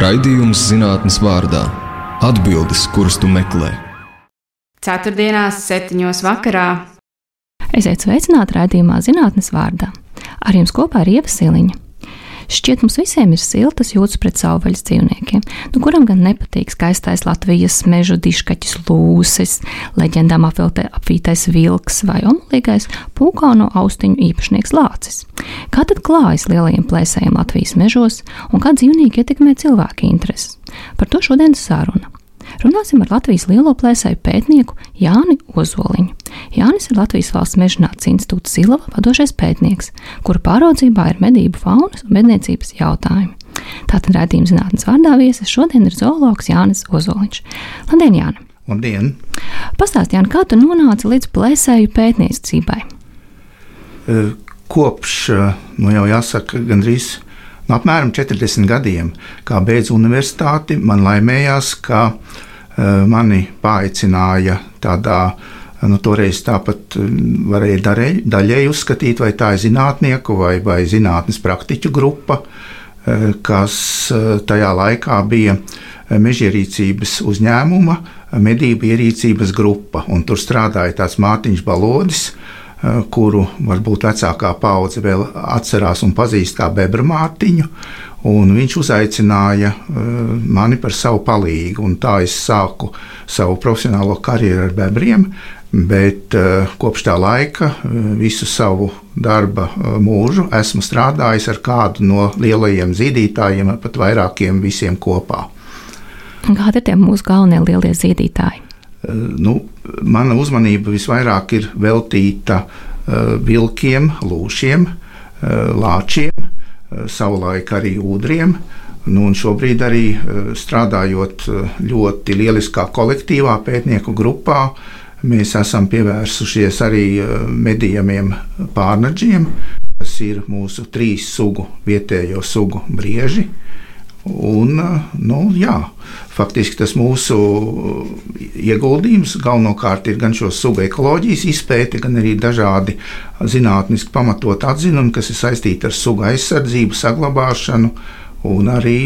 Raidījums zinātnes vārdā - atbildes, kuras tu meklē. Ceturtdienās, septiņos vakarā. Esiet sveicināti raidījumā zinātnes vārdā. Ar jums kopā ir Ieva Siliņa. Šķiet, mums visiem ir siltas jūtas pret savvaļas dzīvniekiem, nu, kuram gan nepatīk skaistais Latvijas meža diškaķis lūsis, leģendām apvītais vilks vai omulīgais pūkāno austiņu īpašnieks lācis. Kā tad klājas lielajiem plēsējiem Latvijas mežos un kā dzīvnieki ietekmē cilvēku intereses? Par to šodien saruna. Runāsim ar Latvijas lielo plēsēju pētnieku Jāni Ozoliņu. Jānis ir Latvijas valsts mežģinātnes institūta Zilava vadošais pētnieks, kura pāraudzībā ir medību faunas un medniecības jautājumi. Tātad redzījuma zinātnes vārdā viesis šodien ir zoologs Jānis Ozoliņš. Labdien, Jāni! Labdien! Pastāst, Jāni, kā tu nonāci līdz plēsēju pētniecībai? Kopš, nu jau jāsaka, gandrīz apmēram 40 gadiem, kā beidzu universitāti, man laimējās, ka uh, mani paaicināja tādā. Nu, toreiz tāpat varēja darēļ, daļēji uzskatīt, vai tā ir zinātnieku vai, vai zinātnes praktiķu grupa, kas tajā laikā bija mežierīcības uzņēmuma medību ierīcības grupa. Tur strādāja tāds Mārtiņš Balodis, Eh, kuru varbūt vecākā paudze vēl atcerās un pazīst kā Bebra Mārtiņu. Viņš uzaicināja eh, mani par savu palīgu, un tā es sāku savu profesionālo karjeru ar bebriem. Bet eh, kopš tā laika visu savu darba mūžu esmu strādājis ar kādu no lielajiem zīdītājiem, pat vairākiem visiem kopā. Kādi ir tie mūsu galvenie lielie zīdītāji? Nu, mana uzmanība visvairāk ir veltīta uh, vilkiem, lūšiem, uh, lāčiem, uh, savulaik arī ūdriem. Nu, šobrīd arī strādājot ļoti lieliskā kolektīvā pētnieku grupā, mēs esam pievērsušies arī medījumiem pārnaģiem, kas ir mūsu trīs sugu vietējo sugu brieži. Un, nu, jā, faktiski tas mūsu ieguldījums galvenokārt ir gan šo sugu ekoloģijas izpēte, gan arī dažādi zinātniski pamatot atzinumi, kas ir saistīti ar sugu aizsardzību, saglabāšanu un arī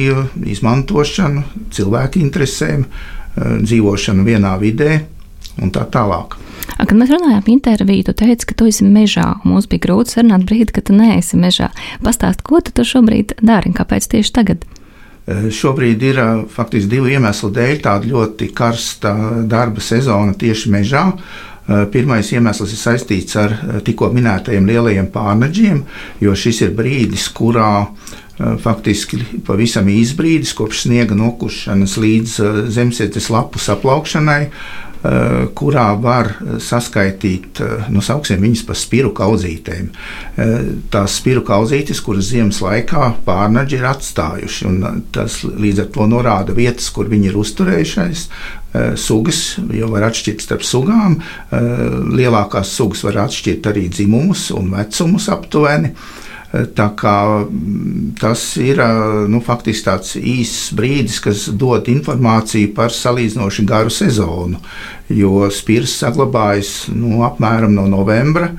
izmantošanu cilvēku interesēm, dzīvošanu vienā vidē un tā tālāk. Kad mēs runājām interviju, tu teici, ka tu esi mežā. Mums bija grūti sarunāt brīdi, kad tu neesi mežā. Pastāst, ko tu šobrīd dari un kāpēc tieši tagad? Eh, šobrīd ir eh, faktiski divu iemeslu dēļ tāda ļoti karsta darba sezona tieši mežā. Eh, pirmais iemesls ir saistīts ar tikko minētajiem lielajiem pārneģiem, jo šis ir brīdis, kurā faktiski pavisam īsts brīdis kopš sniega nokušanas līdz zemesietes lapu saplaukšanai kurā var saskaitīt, eh, nu, viņas par spiru kaudzītēm. Eh, tās spiru kaudzītes, kuras ziemas laikā pārnaģi ir atstājuši, un tas līdz ar to norāda vietas, kur viņi ir uzturējušies. Sugas jau var atšķirt starp sugām. Lielākās sugas var atšķirt arī dzimumus un vecumus aptuveni. Tā kā mm, tas ir nu, faktiski tāds īss brīdis, kas dod informāciju par salīdzinoši garu sezonu. Jo spīrs saglabājas nu, apmēram no novembra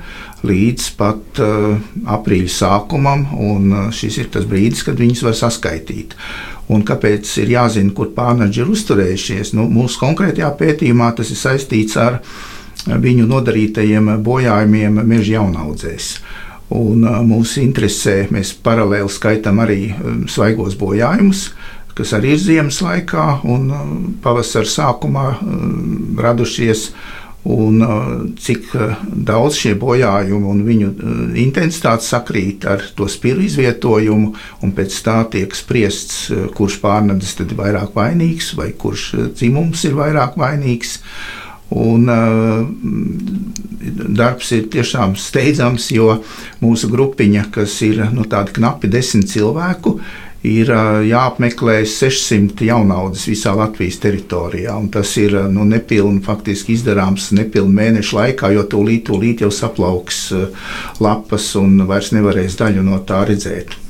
līdz pat uh, aprīļa sākumam, un šis ir tas brīdis, kad viņus var saskaitīt. Un kāpēc ir jāzina, kur pārnaģi ir uzturējušies? Nu, mūsu konkrētajā pētījumā tas ir saistīts ar viņu nodarītajiem bojājumiem meža jaunaudzēs. Un mūsu interesē mēs paralēli skaitām arī svaigos bojājumus, kas arī ir ziemas laikā un pavasara sākumā radušies. Un cik daudz šie bojājumi un viņu intensitāte sakrīt ar to spiru izvietojumu, un pēc tā tiek spriests, kurš pārnedes ir vairāk vainīgs vai kurš dzimums ir vairāk vainīgs. Un, uh, darbs ir tiešām steidzams, jo mūsu grupiņa, kas ir nu, knapi desmit cilvēku, ir uh, jāapmeklē 600 jaunaudzes visā Latvijas teritorijā. Tas ir uh, nu, nepilni faktiski izdarāms nepilnu mēnešu laikā, jo tūlīt, tūlīt jau saplauks lapas un vairs nevarēs daļu no tā redzēt.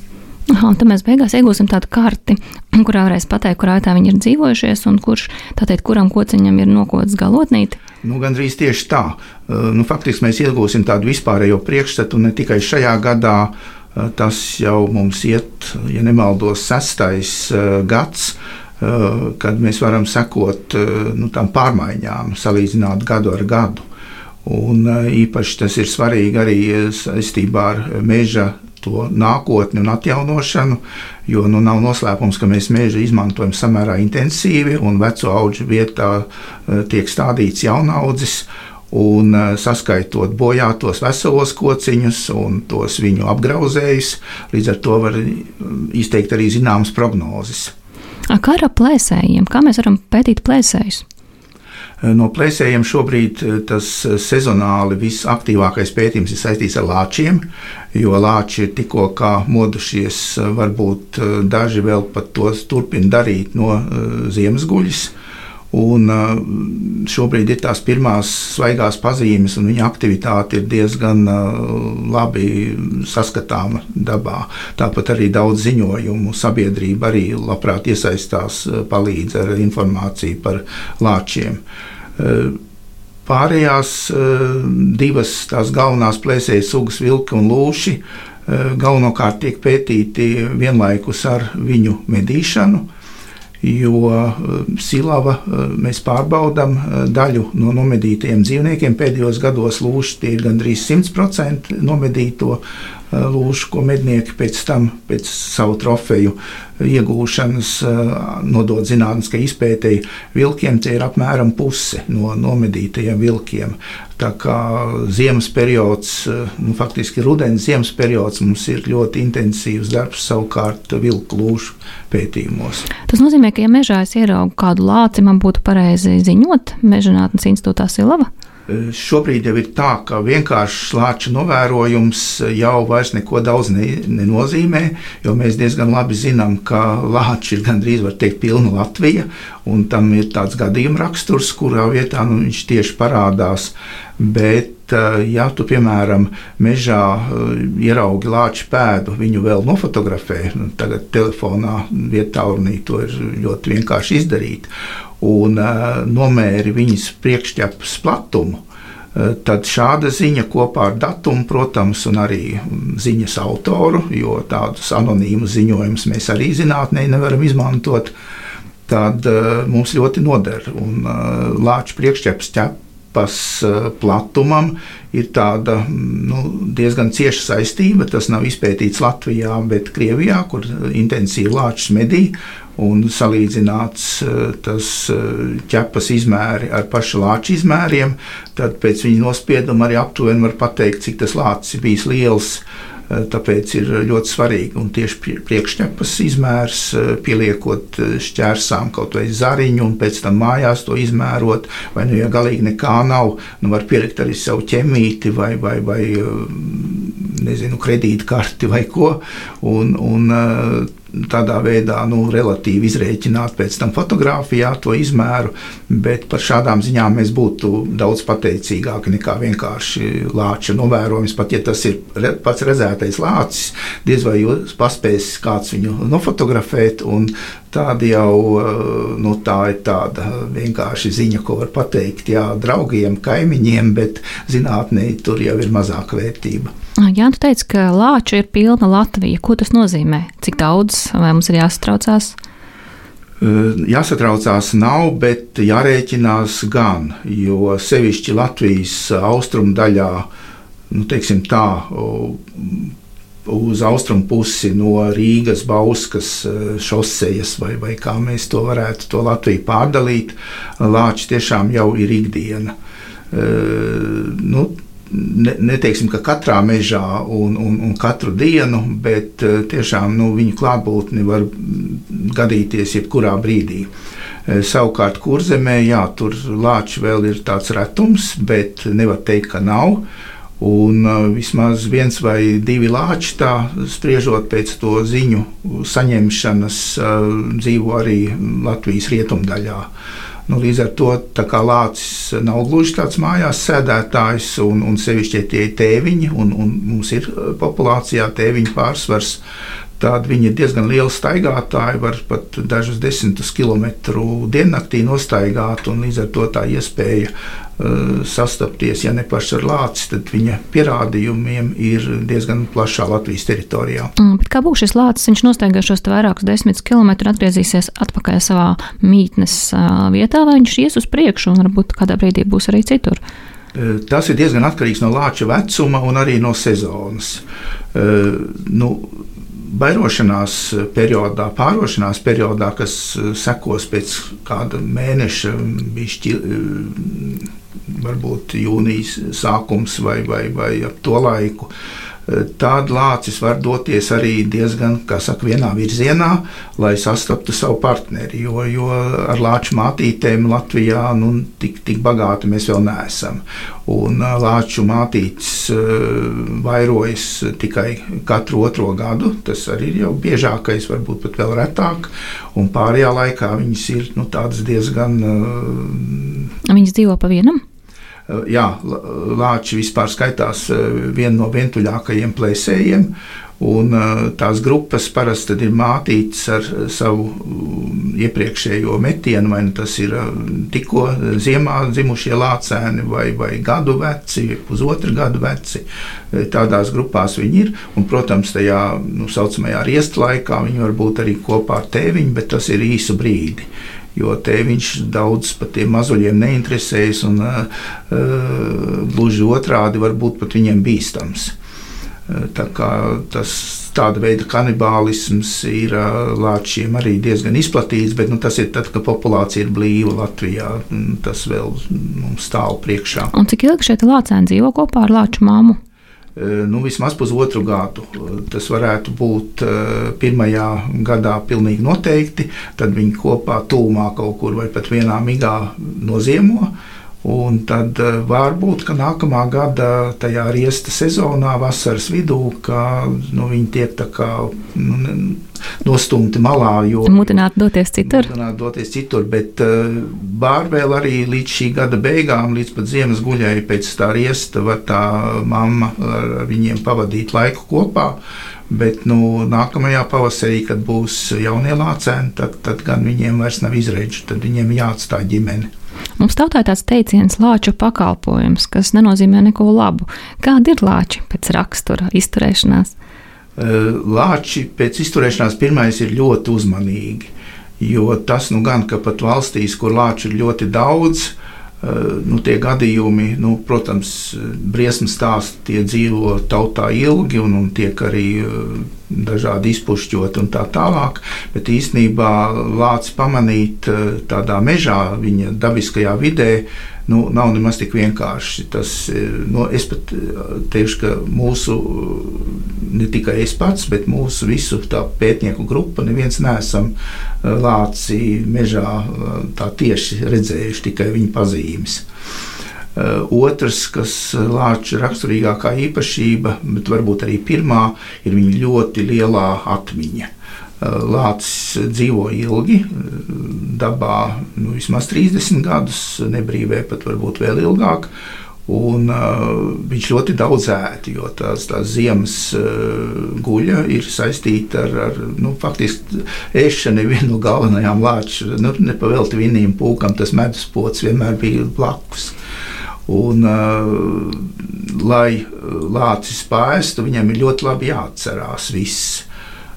Aha, tad mēs beigās iegūsim tādu karti, kurā varēs pateikt, kurā tā viņi ir dzīvojušies un kurš, tātad, kuram kociņam ir nokots galotnīti. Nu, Gan drīz tieši tā. Nu, faktiski mēs iegūsim tādu vispārējo priekšstatu ne tikai šajā gadā, Tas jau mums iet, ja nemaldos, sestais gads, kad mēs varam sekot nu, tām pārmaiņām, salīdzināt gadu ar gadu. Un īpaši tas ir svarīgi arī saistībā ar meža to nākotni un atjaunošanu, jo nu, nav noslēpums, ka mēs mežu izmantojam samērā intensīvi un veco augu vietā eh, tiek stādīts jaunaudzis. Un eh, saskaitot bojātos veselos kociņus un tos viņu apgrauzējus, līdz ar to var izteikt arī zināmas prognozes. Kā ar plēsējiem? Kā mēs varam pētīt plēsējus? Eh, no plēsējiem šobrīd eh, tas eh, sezonāli visaktīvākais pētījums ir saistīts ar lāčiem, jo lāči ir tikko modušies, varbūt daži vēl pat tos turpina darīt no ziemas guļas. Un šobrīd ir tās pirmās svaigās pazīmes, un viņa aktivitāte ir diezgan labi saskatāma dabā. Tāpat arī daudz ziņojumu sabiedrība arī labprāt iesaistās, palīdz ar informāciju par lāčiem. Pārējās divas tās galvenās plēsējas sugas, vilki un lūši, galvenokārt tiek pētīti vienlaikus ar viņu medīšanu jo silava mēs pārbaudām daļu no nomedītajiem dzīvniekiem. Pēdējos gados lūši tie ir gandrīz 100% nomedīto lūšu, ko mednieki pēc tam, pēc savu trofeju iegūšanas, nodod zinātniskai izpētēji vilkiem, tie ir apmēram puse no nomedītajiem vilkiem. Tā kā ziemas periods, nu, faktiski rudens ziemas periods mums ir ļoti intensīvs darbs savukārt vilku lūšu pētījumos. Tas nozīmē, ka ja mežā es ieraugu kādu lāci, man būtu pareizi ziņot Mežģinātnes institūtā Silava. Šobrīd jau ir tā, ka vienkāršs lāča novērojums jau vairs neko daudz ne, nenozīmē, jo mēs diezgan labi zinām, ka lāča ir gandrīz, teikt, pilna Latvija, un tam ir tāds gadījuma raksturs, kurā vietā nu, viņš tieši parādās. Bet, eh, ja tu, piemēram, mežā eh, ieraugi lāča pēdu, viņu vēl nofotografē, nu, tagad telefonā vietā urnī to ir ļoti vienkārši izdarīt un uh, nomēri viņas priekšķepas platumu, uh, tad šāda ziņa kopā ar datumu, protams, un arī ziņas autoru, jo tādus anonīmus ziņojumus mēs arī zinātnē nevaram izmantot, tad uh, mums ļoti noder. Un lāča priekšķepas ķepas platumam ir tāda nu, diezgan cieša saistība. Tas nav izpētīts Latvijā, bet Krievijā, kur intensīvi lāčas medī un salīdzināts eh, tas eh, ķepas izmēri ar pašu lāča izmēriem, tad pēc viņa nospieduma arī aptuveni var pateikt, cik tas lācis ir bijis liels. Eh, tāpēc ir ļoti svarīgi un tieši priekšķepas izmērs, pieliekot šķērsām kaut vai zariņu, un pēc tam mājās to izmērot. Vai nu, ja galīgi nekā nav, nu var pielikt arī savu ķemīti vai, vai, vai nezinu, kredītkarti vai ko. Un, un, tādā veidā nu, relatīvi izrēķināt pēc tam fotografijā to izmēru, bet par šādām ziņām mēs būtu daudz pateicīgāki nekā vienkārši lāča novērojums. Pat ja tas ir pats redzētais lācis, diez vai jūs paspēs kāds viņu nofotografēt, tāda jau nu, tā ir tāda vienkārši ziņa, ko var pateikt jā, draugiem, kaimiņiem, bet zinātnē tur jau ir mazāka vērtība. Jā, tu teici, ka lāča ir pilna Latvija. Ko tas nozīmē? Cik daudz vai mums ir jāsatraucās? Jāsatraucās nav, bet jārēķinās gan, jo sevišķi Latvijas austrumu daļā, nu, teiksim tā, uz austrumu pusi no Rīgas, Bauskas šosejas, vai, vai kā mēs to varētu to Latviju pārdalīt, lāči tiešām jau ir ikdiena. Nu, ne, neteiksim, ka katrā mežā un, un, un katru dienu, bet eh, tiešām nu, viņu klātbūtni var gadīties jebkurā brīdī. Eh, savukārt, kurzemē, jā, tur lāči vēl ir tāds retums, bet nevar teikt, ka nav. Un uh, vismaz viens vai divi lāči, tā spriežot pēc to ziņu saņemšanas, dzīvo arī Latvijas rietumdaļā. Nu, līdz ar to lācis nav gluži tāds mājās sēdētājs, un, un sevišķi tie ir tēviņi, un, un mums ir uh, populācijā tēviņu pārsvars. Tāda viņa ir diezgan liela staigātāja, var pat dažus desmitus kilometrus diennaktī nostaigāt, un līdz ar to tā iespēja sastapties, ja ne paši ar lāci, tad viņa pierādījumiem ir diezgan plašā Latvijas teritorijā. Mm, kā būs šis lācis? Viņš nostaigāšos vairākus desmit kilometrus, atgriezīsies atpakaļ savā mītnes vietā, vai viņš ies uz priekšu un varbūt kādā brīdī būs arī citur. Tas ir diezgan atkarīgs no lāča vecuma un arī no sezonas. Nu, Bairošanās periodā, pārošanās periodā, kas sekos pēc kāda mēneša, bišķi, varbūt jūnijas sākums vai, vai, vai ap to laiku. Tāda lācis var doties arī diezgan, saka, vienā virzienā, lai sastaptu savu partneri. Jo, jo ar lāču mātītēm Latvijā nu, tik, tik bagāti mēs vēl neesam. Un lāču mātītes vairojas tikai katru otro gadu. Tas arī ir jau biežākais, varbūt pat vēl retāk. Un pārējā laikā viņas ir nu, diezgan. Viņas dzīvo pa vienam? Eh, jā, lāči vispār skaitās eh, viena no vientuļākajiem plēsējiem. Un eh, tās grupas parasti ir mātītas ar savu mm, iepriekšējo metienu, vai nu tas ir tikko ziemā dzimušie lācēni, vai, vai gadu veci, pusotru gadu veci. Tādās grupās viņi ir. Un, protams, tajā nu, saucamajā riesta laikā viņi var būt arī kopā ar tēviņu, bet tas ir īsu brīdi jo tēviņš daudz par tiem mazuļiem neinteresējas, un uh, gluži otrādi var būt pat viņiem bīstams. Uh, tā kā tas tāda veida kanibālisms ir lāčiem arī diezgan izplatīts, bet nu, tas ir tad, kad populācija ir blīva Latvijā. Tas vēl mums stāv priekšā. Un cik ilgi šeit lācēni dzīvo kopā ar lāču māmu? Eh, nu, vismaz pusotru gadu. Tas varētu būt eh, pirmajā gadā pilnīgi noteikti. Tad viņi kopā tūmā kaut kur vai pat vienā migā noziemo. Un tad eh, varbūt, ka nākamā gada tajā riesta sezonā, vasaras vidū, ka nu, viņi tiek tā kā nu, nostumti malā. Mudināt doties citur. Mudināt doties citur, bet uh, Bārbēl arī līdz šī gada beigām, līdz pat ziemas guļai pēc tā riesta, var tā mamma ar viņiem pavadīt laiku kopā. Bet nu, nākamajā pavasarī, kad būs jaunie lācēni, tad, tad gan viņiem vairs nav izredzi, tad viņiem jāatstāj ģimene. Mums tautā ir tāds teiciens, lāču pakalpojums, kas nenozīmē neko labu. Kādi ir lāči pēc rakstura izturēšanās? Eh, lāči pēc izturēšanās pirmais ir ļoti uzmanīgi. Jo tas nu gan, ka pat valstīs, kur lāču ir ļoti daudz, nu, tie gadījumi, nu, protams, briesmu stāsti tie dzīvo tautā ilgi un, un tiek arī eh, dažādi izpušķoti un tā tālāk. Bet īstenībā lācis pamanīt tādā mežā, viņa dabiskajā vidē, nu, nav nemaz tik vienkārši. Tas, nu, es pat teikšu, ka mūsu ne tikai es pats, bet mūsu visu pētnieku grupa, neviens neesam eh, lāci mežā eh, tā tieši redzējuši, tikai viņa pazīmes. Eh, otrs, kas lāča raksturīgākā īpašība, bet varbūt arī pirmā, ir viņa ļoti lielā atmiņa. Lācis dzīvo ilgi, dabā nu, vismaz 30 gadus, nebrīvē pat varbūt vēl ilgāk. Un, uh, viņš ļoti daudz ēd, jo tās, tās ziemas uh, guļa ir saistīta ar, ar nu, faktiski ēšanu. Viena no galvenajām lāču, nu, nepavēlti vienam pūkam, tas medus pocis vienmēr bija blakus. Un, uh, lai lācis pāristu, viņam ir ļoti labi jāatcerās viss.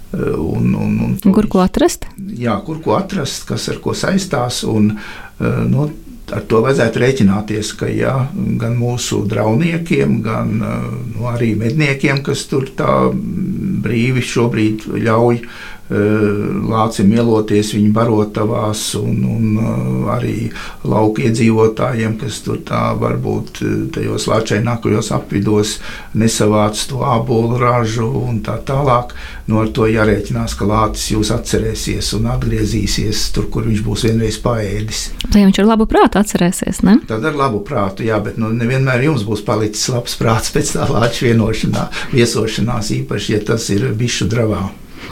Uh, un, un, un, kur ko atrast? Jā, kur ko atrast, kas ar ko saistās. Un, uh, nu, ar to vajadzētu rēķināties, ka ja, gan mūsu drauniekiem, gan nu, arī medniekiem, kas tur tā brīvi šobrīd ļauj lācim ieloties viņa barotavās, un, un arī lauka iedzīvotājiem, kas tur tā varbūt tajos lāčainākajos apvidos nesavāc to ābolu ražu un tā tālāk. Nu, ar to jārēķinās, ka lācis jūs atcerēsies un atgriezīsies tur, kur viņš būs vienreiz paēdis. Vai viņš ar labu prātu atcerēsies? Ne? Tad ar labu prātu, jā, bet nu, nevienmēr jums būs palicis labs prāts pēc tā lāča vienošanās, viesošanās, īpaši, ja tas ir bišu dravā.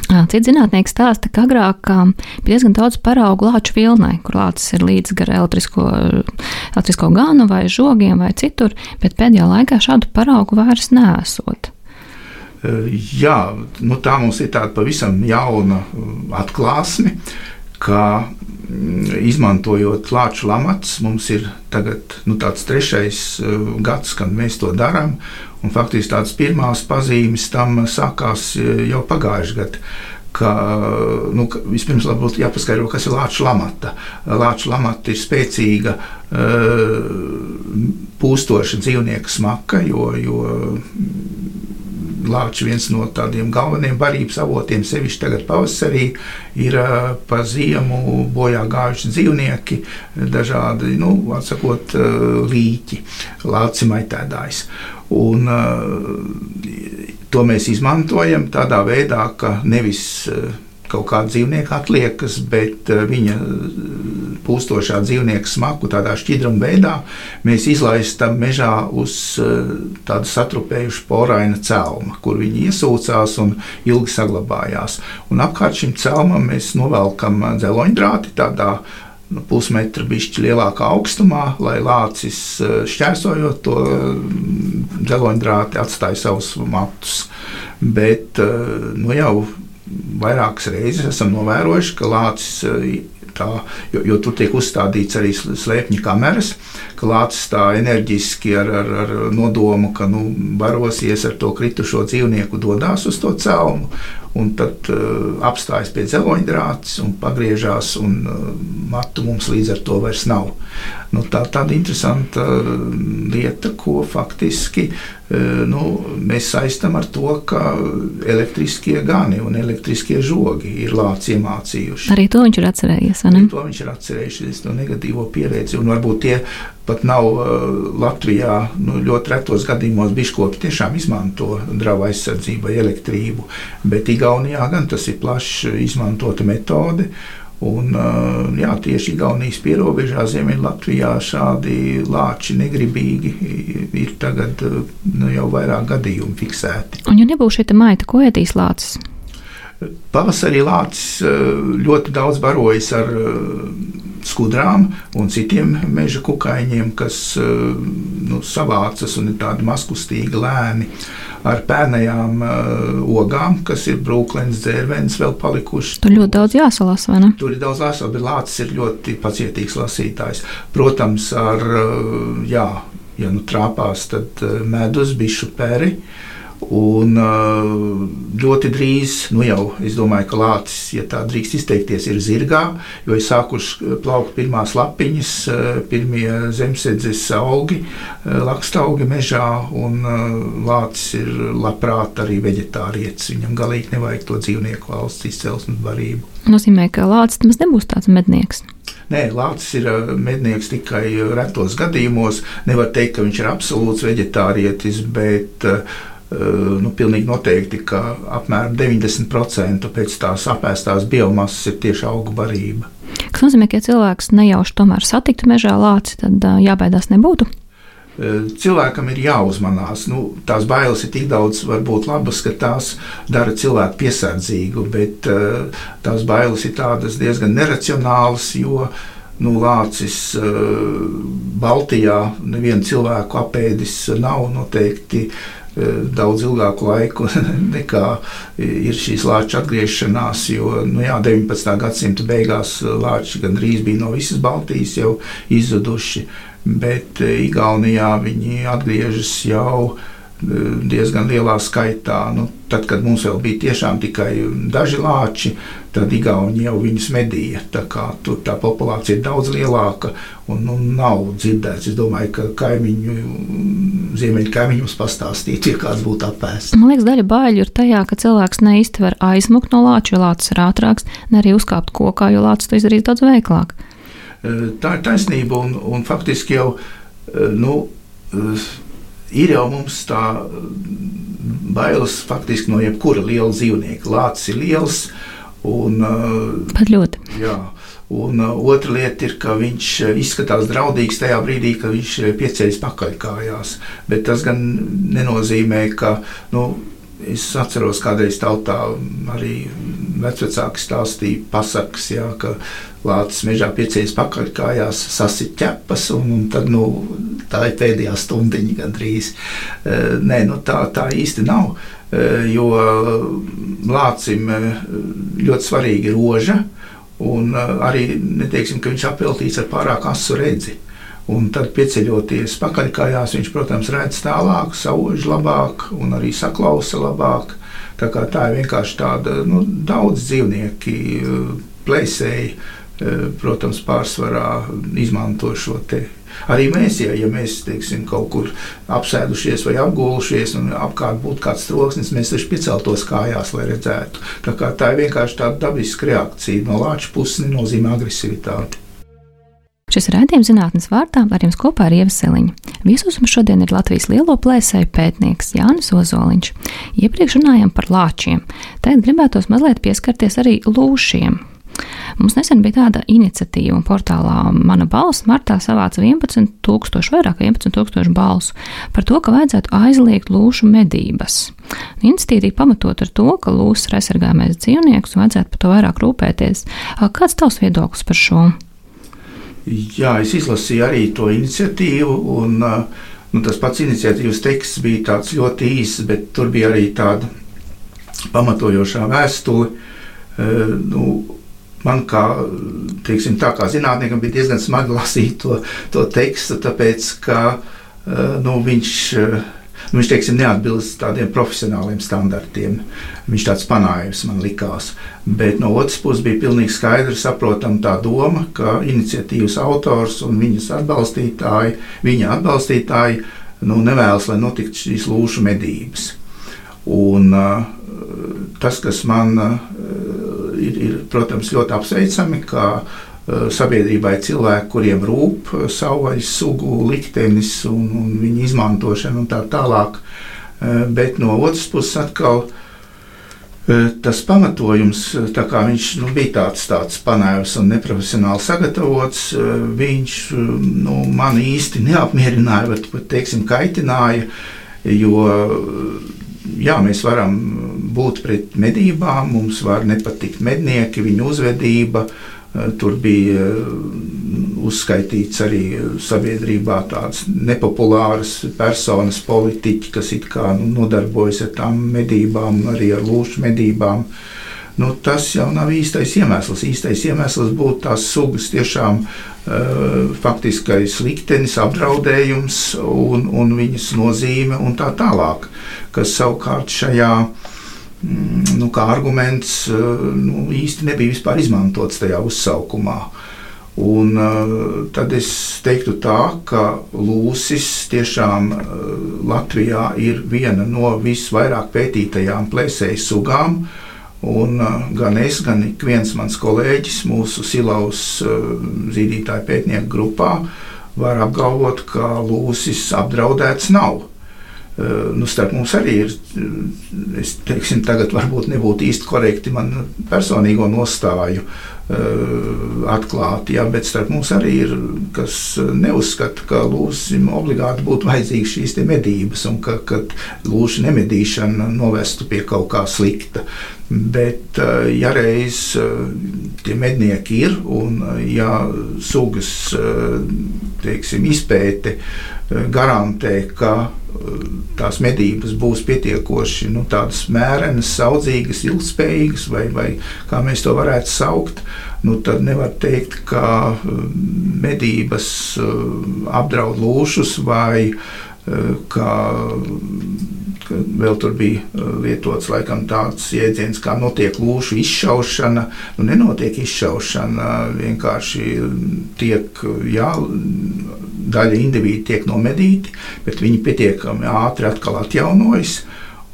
Cits zinātnieks stāsta, ka agrāk bija diezgan daudz paraugu lāču vilnai, kur lācis ir līdz gar elektrisko, elektrisko ganu vai žogiem vai citur, bet pēdējā laikā šādu paraugu vairs nesot. Jā, nu tā mums ir tāda pavisam jauna atklāsme, ka izmantojot lāču lamatus, mums ir tagad nu, tāds trešais gads, kad mēs to darām. Faktiski tādas pirmās pazīmes tam sākās jau pagājušajā gadā ka nu, ka vispirms būtu jāpaskaidro, kas ir lāča lamata. Lāča lamata ir spēcīga, pūstoša dzīvnieka smaka, jo, jo Lāča viens no tādiem galvenajiem barības avotiem, sevišķi tagad pavasarī, ir pa ziemu bojā gājuši dzīvnieki, dažādi, nu, atsakot, līķi, lāci maitēdājs. Un, to mēs izmantojam tādā veidā, ka nevis kaut kāda dzīvnieka atliekas, bet viņa pūstošā dzīvnieka smaku tādā šķidruma veidā mēs izlaistam mežā uz eh, tādu satrupējušu poraina celma, kur viņi iesūcās un ilgi saglabājās. Un apkārt šim celmam mēs novelkam dzeloņdrāti tādā nu, pusmetra bišķi lielākā augstumā, lai lācis eh, šķērsojot to dzeloņdrāti atstāja savus matus. Bet eh, nu, jau vairākas reizes esam novērojuši, ka lācis tā, jo, jo tur tiek uzstādīts arī slēpņu kameras, ka lācis tā enerģiski ar, ar, ar nodomu, ka nu, barosies ar to kritušo dzīvnieku, dodas uz to celmu un tad uh, apstājas pie dzeloņdrāts un pagriežās, un uh, matu mums līdz ar to vairs nav. Nu, tā ir tāda interesanta uh, lieta, ko faktiski uh, nu, mēs saistām ar to, ka elektriskie gani un elektriskie žogi ir lācis iemācījuši. Arī to viņš ir atcerējies. Arī to viņš ir atcerējies, to negatīvo pieredzi. Un varbūt tie pat nav uh, Latvijā nu, ļoti retos gadījumos biškopi tiešām izmanto drāva aizsardzībai elektrību, bet Igaunijā gan tas ir plaši izmantota metode. Un, uh, jā, tieši Igaunijas pierobežā Ziemeļlatvijā šādi lāči negribīgi ir tagad uh, nu, jau vairāk gadījumu fiksēti. Un, ja nebūs šī maita, ko ēdīs lācis? Pavasarī lācis ļoti daudz barojas ar skudrām un citiem meža kukaiņiem, kas eh, nu, savācas un ir tādi maskustīgi lēni. Ar pērnējām ogām, kas ir brūklēns, dzērvenis, vēl palikuši. Tur ļoti daudz jāsalasa, vai ne? Tur ir daudz jāsalasa, bet Lācis ir ļoti pacietīgs lasītājs. Protams, ar, jā, ja nu trāpās, tad medus, bišu peri. Un uh, ļoti drīz, nu jau es domāju, ka lācis, ja tā drīkst izteikties, ir zirgā, jo ir sākuši plaukt pirmās lapiņas, uh, pirmie zemesēdzes augi, lakstaugi mežā, un lācis ir labprāt arī veģetārietis. Viņam galīgi nevajag to dzīvnieku valsts izcelsmes barību. Nozīmē, ka lācis nemaz nebūs tāds mednieks. Nē, Lācis ir mednieks tikai retos gadījumos. Nevar teikt, ka viņš ir absolūts veģetārietis, bet uh, Eh, nu, pilnīgi noteikti, ka apmēram 90% pēc tās apēstās biomasas ir tieši augu barība. Tas nozīmē, ka ja cilvēks nejauši tomēr satiktu mežā lāci, tad uh, jābaidās nebūtu. Eh, cilvēkam ir jāuzmanās. Nu, tās bailes ir tik daudz, varbūt labas, ka tās dara cilvēku piesardzīgu, bet tās bailes ir diezgan neracionālas, jo nu, lācis Baltijā nevienu cilvēku apēdis nav noteikti. Uh, daudz ilgāku laiku nekā ir šīs lāča atgriešanās. Jo nu jā, 19. gadsimta beigās lāči gandrīz bija no visas Baltijas jau izzuduši, bet Igaunijā viņi atgriežas jau diezgan lielā skaitā. Nu, tad, kad mums vēl bija tiešām tikai daži lāči, tad Igauni jau viņus medīja. Tā tur tā populācija ir daudz lielāka un nu, nav dzirdēts. Es domāju, ka kaimiņu, ziemeļu kaimiņu mums pastāstītu, ja kāds būtu apēsts. Man liekas, daļa baiļu ir tajā, ka cilvēks neizti var aizmukt no lāča, jo lācis ir ātrāks, ne arī uzkāpt kokā, jo lācis to izdarīs daudz veiklāk. Tā ir taisnība un, un faktiski jau. Nu, ir jau mums tā mm, bailes faktiski no jebkura liela dzīvnieka. Lācis ir liels. Un, uh, Pat ļoti. Jā. Un uh, otra lieta ir, ka viņš uh, izskatās draudīgs tajā brīdī, kad viņš pieceļas pakaļkājās. Bet tas gan nenozīmē, ka nu, es atceros, kādreiz tautā arī vecāki stāstīja pasakas, jā, ka lācis mežā piecēlās pakaļ kājās, sasit ķepas, un, un tad, nu, tā ir pēdējā stundiņa gandrīz. E, nē, nu, tā, tā īsti nav, e, jo lācim e, ļoti svarīga ir roža, Un arī neteiksim, ka viņš apveltīts ar pārāk asu redzi. Un tad, pieceļoties pakaļkājās, viņš, protams, redz tālāk, sauž labāk un arī saklausa labāk. Tā, tā ir vienkārši tāda, nu, daudz dzīvnieki, plēsēji, protams, pārsvarā izmanto šo te. Arī mēs, ja, ja mēs teiksim, kaut kur apsēdušies vai apgulušies, un apkārt būtu kāds troksnis, mēs taču pieceltos kājās, lai redzētu. Tā, tā ir vienkārši tāda dabiska reakcija. No lāča puses nenozīmē agresivitāti. Šis raidījums zinātnes vārtā ar jums kopā ir Ieva Seliņa. Viesos mums šodien ir Latvijas lielo plēsēju pētnieks Jānis Ozoliņš. Iepriekš runājām par lāčiem. Tagad gribētos mazliet pieskarties arī lūšiem. Mums nesen bija tāda iniciatīva, un portālā Mana balss martā savāca 11,000, vairāk kā 11,000 balsu par to, ka vajadzētu aizliegt lūšu medības. Iniciatīva pamatot ar to, ka lūsas ir aizsargājamais dzīvnieks un vajadzētu par to vairāk rūpēties. Kāds tavs viedoklis par šo? Jā, es izlasīju arī to iniciatīvu. Un, nu, tas pats iniciatīvas teksts bija ļoti īss, bet tur bija arī tāda pamatojošā vēstule. Nu, man kā, teiksim, tā kā zinātniekam bija diezgan smagi lasīt to, to tekstu, tāpēc ka nu, viņš nu, viņš teiksim, neatbilst tādiem profesionāliem standartiem. Viņš tāds panājums man likās. Bet no otras puses bija pilnīgi skaidri saprotama tā doma, ka iniciatīvas autors un viņas atbalstītāji, viņa atbalstītāji nu, nevēlas, lai notiktu šīs lūšu medības. Un, uh, tas, kas man uh, ir, ir, protams, ļoti apsveicami, ka sabiedrībai cilvēki, kuriem rūp eh, savvaļas sugu liktenis un, un viņa izmantošana un tā tālāk. Eh, bet no otras puses atkal tas pamatojums, tā kā viņš nu, bija tāds, tāds panēvs un neprofesionāli sagatavots, viņš nu, man īsti neapmierināja, bet pat teiksim, kaitināja, jo jā, mēs varam būt pret medībām, mums var nepatikt mednieki, viņu uzvedība, uh, Eh, tur bija eh, uzskaitīts arī sabiedrībā tādas nepopulāras personas, politiķi, kas it kā nu, nodarbojas ar tām medībām, arī ar lūšu medībām. Nu, tas jau nav īstais iemesls. Īstais iemesls būtu tās sugas tiešām faktiskais liktenis, apdraudējums un, un viņas nozīme un tā tālāk, kas savukārt šajā nu, kā arguments eh, nu, īsti nebija vispār izmantots tajā uzsaukumā. Un, uh, tad es teiktu, tā, ka lūsis tiešām uh, Latvijā ir viena no visvairāk pētītajām plēsēju sugām. Un, gan es, gan ik viens mans kolēģis mūsu silaus zīdītāju pētnieku grupā var apgalvot, ka lūsis apdraudēts nav. Eh, nu, starp mums arī ir, eh, es teiksim, tagad varbūt nebūtu īsti korekti man personīgo nostāju uh, atklāt, jā, bet starp mums arī ir, kas neuzskata, ka lūsim obligāti būtu vajadzīgas šīs medības un ka, ka lūša nemedīšana novestu pie kaut kā slikta. Bet, ja reiz tie mednieki ir un ja sugas teiksim, izpēte garantē, ka tās medības būs pietiekoši nu, mērenas, saudzīgas, ilgspējīgas, vai, vai kā mēs to varētu saukt, nu, tad nevar teikt, ka medības apdraud lūšus vai ka vēl tur bija lietots laikam, tāds jēdziens, kā notiek lūšu izšaušana. Nu, nenotiek izšaušana, vienkārši tiek jā, daļa individu tiek nomedīti, bet viņi pietiekami ātri atkal atjaunojas.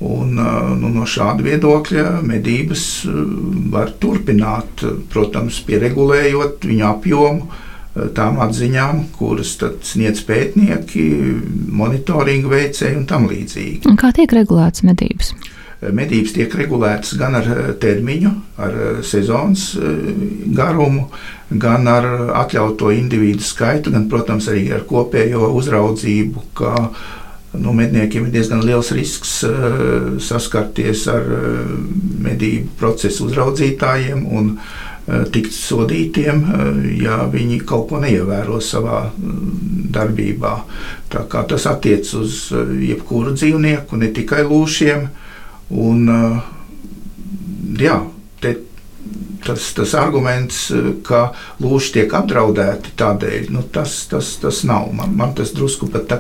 Un, nu, no šāda viedokļa medības var turpināt, protams, pieregulējot viņu apjomu, tām atziņām, kuras sniedz pētnieki, monitoringa veicēji un tam līdzīgi. Un kā tiek regulētas medības? Medības tiek regulētas gan ar termiņu, ar sezonas garumu, gan ar atļautu individu skaitu, gan, protams, arī ar kopējo uzraudzību. Nu, medniekiem ir diezgan liels risks uh, saskarties ar uh, medību procesu uzraudzītājiem un uh, tikt sodītiem, uh, ja viņi kaut ko neievēro savā uh, darbībā. Tas attiecas uz uh, jebkuru dzīvnieku, ne tikai lūšiem. Un, uh, jā, te tas, tas arguments, ka lūši tiek apdraudēti tādēļ, nu, tas, tas, tas nav. Man, man tas drusku pat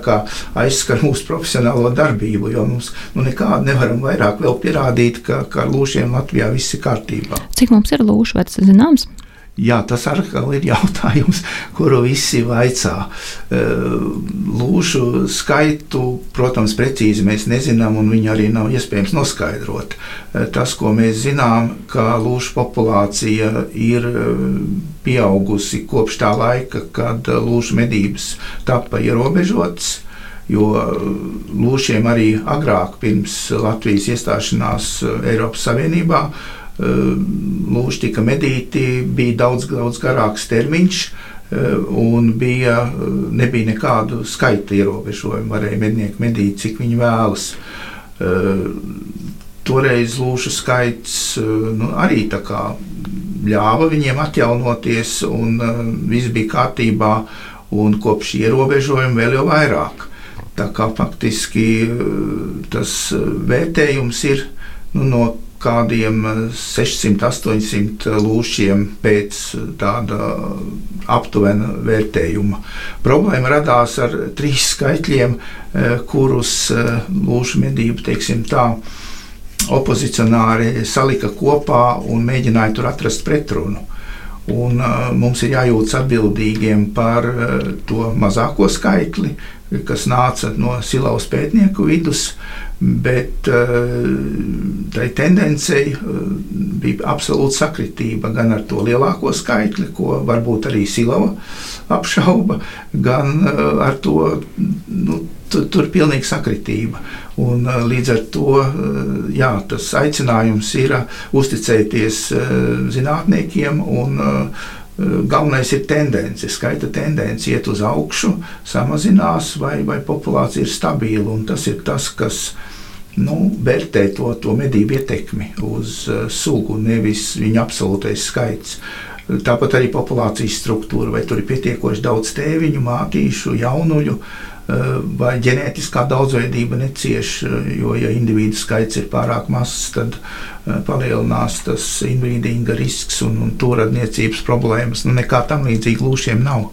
aizskar mūsu profesionālo darbību, jo mums nu, nekādu nevaram vairāk pierādīt, ka, ka ar lūšiem Latvijā viss ir kārtībā. Cik mums ir lūši, vai tas ir zināms? Jā, tas atkal ir jautājums, kuru visi vaicā. Lūšu skaitu, protams, precīzi mēs nezinām, un viņu arī nav iespējams noskaidrot. Tas, ko mēs zinām, ka lūšu populācija ir pieaugusi kopš tā laika, kad lūšu medības tika ierobežotas. Jo lūšiem arī agrāk, pirms Latvijas iestāšanās Eiropas Savienībā, lūši tika medīti, bija daudz, daudz garāks termiņš. Un bija, nebija nekādu skaita ierobežojumu. Varēja mednieki medīt, cik viņi vēlas. Toreiz lūšu skaits nu, arī ļāva viņiem atjaunoties, un viss bija kārtībā. Un kopš ierobežojuma vēl jau vairāk. Tā kā faktiski tas vērtējums ir nu, no kādiem 600, 800 lūšiem pēc tāda aptuvena vērtējuma. Problēma radās ar trīs skaitļiem, eh, kurus eh, lūšu medību, teiksim tā, opozicionāri salika kopā un mēģināja tur atrast pretrunu. Un, uh, mums ir jājūtas atbildīgiem par uh, to mazāko skaitli, kas nāca no Silavas pētnieku vidus, bet uh, tai tendencei uh, bija absolūta sakritība gan ar to lielāko skaitli, ko varbūt arī Silava apšauba, gan uh, ar to. Nu, tur, tur ir pilnīga sakritība. Un, līdz ar to jā, tas aicinājums ir uzticēties zinātniekiem un Galvenais ir tendence, skaita tendence iet uz augšu, samazinās, vai, vai populācija ir stabila. Tas ir tas, kas nu, vērtē to, to medību ietekmi uz uh, sugu, nevis viņa absolūtais skaits. Tāpat arī populācijas struktūra, vai tur ir pietiekoši daudz tēviņu, mātīšu, jaunuļu, uh, vai ģenētiskā daudzveidība necieš, jo, ja individu skaits ir pārāk mazs, tad uh, palielinās tas invalidīga risks un, un to radniecības problēmas. Nu, nekā tam līdzīga lūšiem nav.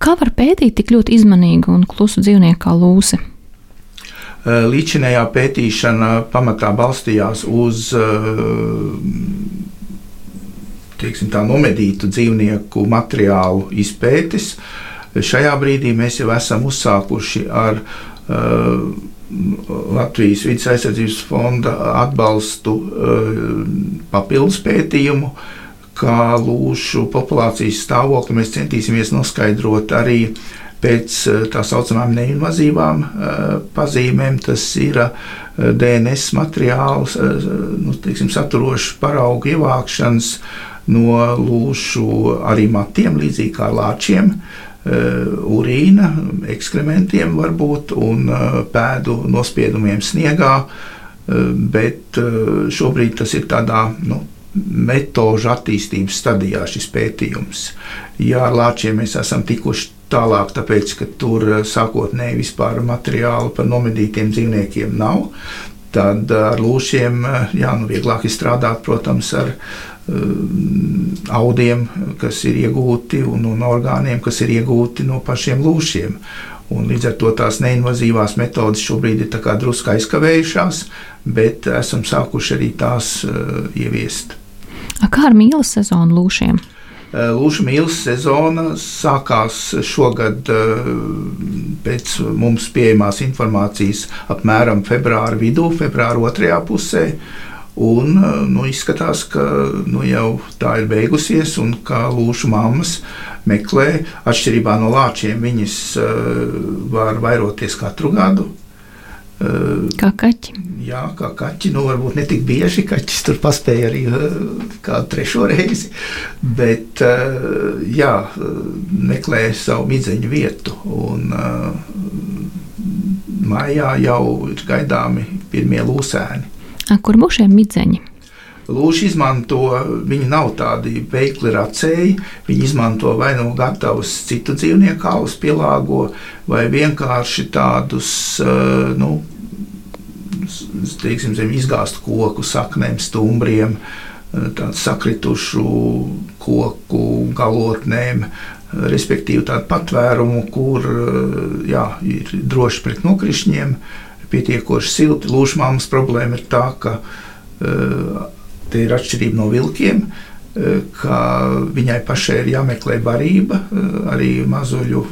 Kā var pētīt tik ļoti izmanīgu un klusu dzīvnieku kā lūsi? Eh, līdzinējā pētīšana pamatā balstījās uz eh, teiksim, tā, nomedītu dzīvnieku materiālu izpētes. Šajā brīdī mēs jau esam uzsākuši ar uh, Latvijas vidas aizsardzības fonda atbalstu uh, papildus pētījumu, kā lūšu populācijas stāvokli mēs centīsimies noskaidrot arī uh, pēc eh, tā saucamām neinvazīvām eh, pazīmēm. Tas ir eh, DNS materiāls, nu, teiksim, saturošs paraugu ievākšanas no lūšu arī matiem, līdzīgi kā lāčiem. Urīna, ekskrementiem varbūt un pēdu nospiedumiem sniegā, bet šobrīd tas ir tādā nu, metožu attīstības stadijā šis pētījums. Jā, ar lāčiem mēs esam tikuši tālāk, tāpēc, ka tur eh, sākotnēji vispār materiālu par nomedītiem dzīvniekiem nav. Tad ar lūšiem eh, jā, nu, vieglāk ir strādāt, protams, ar um, audiem, kas ir iegūti, un, un orgāniem, kas ir iegūti no pašiem lūšiem. Un līdz ar to tās neinvazīvās metodes šobrīd ir drusku aizkavējušās, bet esam sākuši arī tās uh, ieviest. Kā ar mīlas sezonu lūšiem? Eh, Lūša mīlas sezona sākās šogad eh, pēc mums pieejamās informācijas apmēram februāra vidū, februāra otrajā pusē. Un, eh, nu, izskatās, ka nu, jau tā ir beigusies, un kā lūšu mammas meklē, atšķirībā no lāčiem, viņas var vairoties katru gadu. Kā kaķi? Jā, kā kaķi. Nu, varbūt ne tik bieži. Kaķis tur paspēja arī kādu trešo reizi. Bet jā, meklēja savu midzeņu vietu. Un, mājā jau ir gaidāmi pirmie lūsēni. Kur būs šie midzeņi? Lūši izmanto, viņi nav tādi veikli racēji. Viņi izmanto vai nu gatavus citu dzīvnieku kālus, pielāgo, vai vienkārši tādus nu, teiksim, zem izgāztu koku saknēm, stumbriem. tādu sakritušu koku galotnēm, respektīvi tādu patvērumu, kur jā, ir droši pret nokrišņiem, pietiekoši silti. Lūšmāmas problēma ir tā, ka te ir atšķirība no vilkiem. Ka viņai pašai ir jāmeklē barība, arī mazuļu.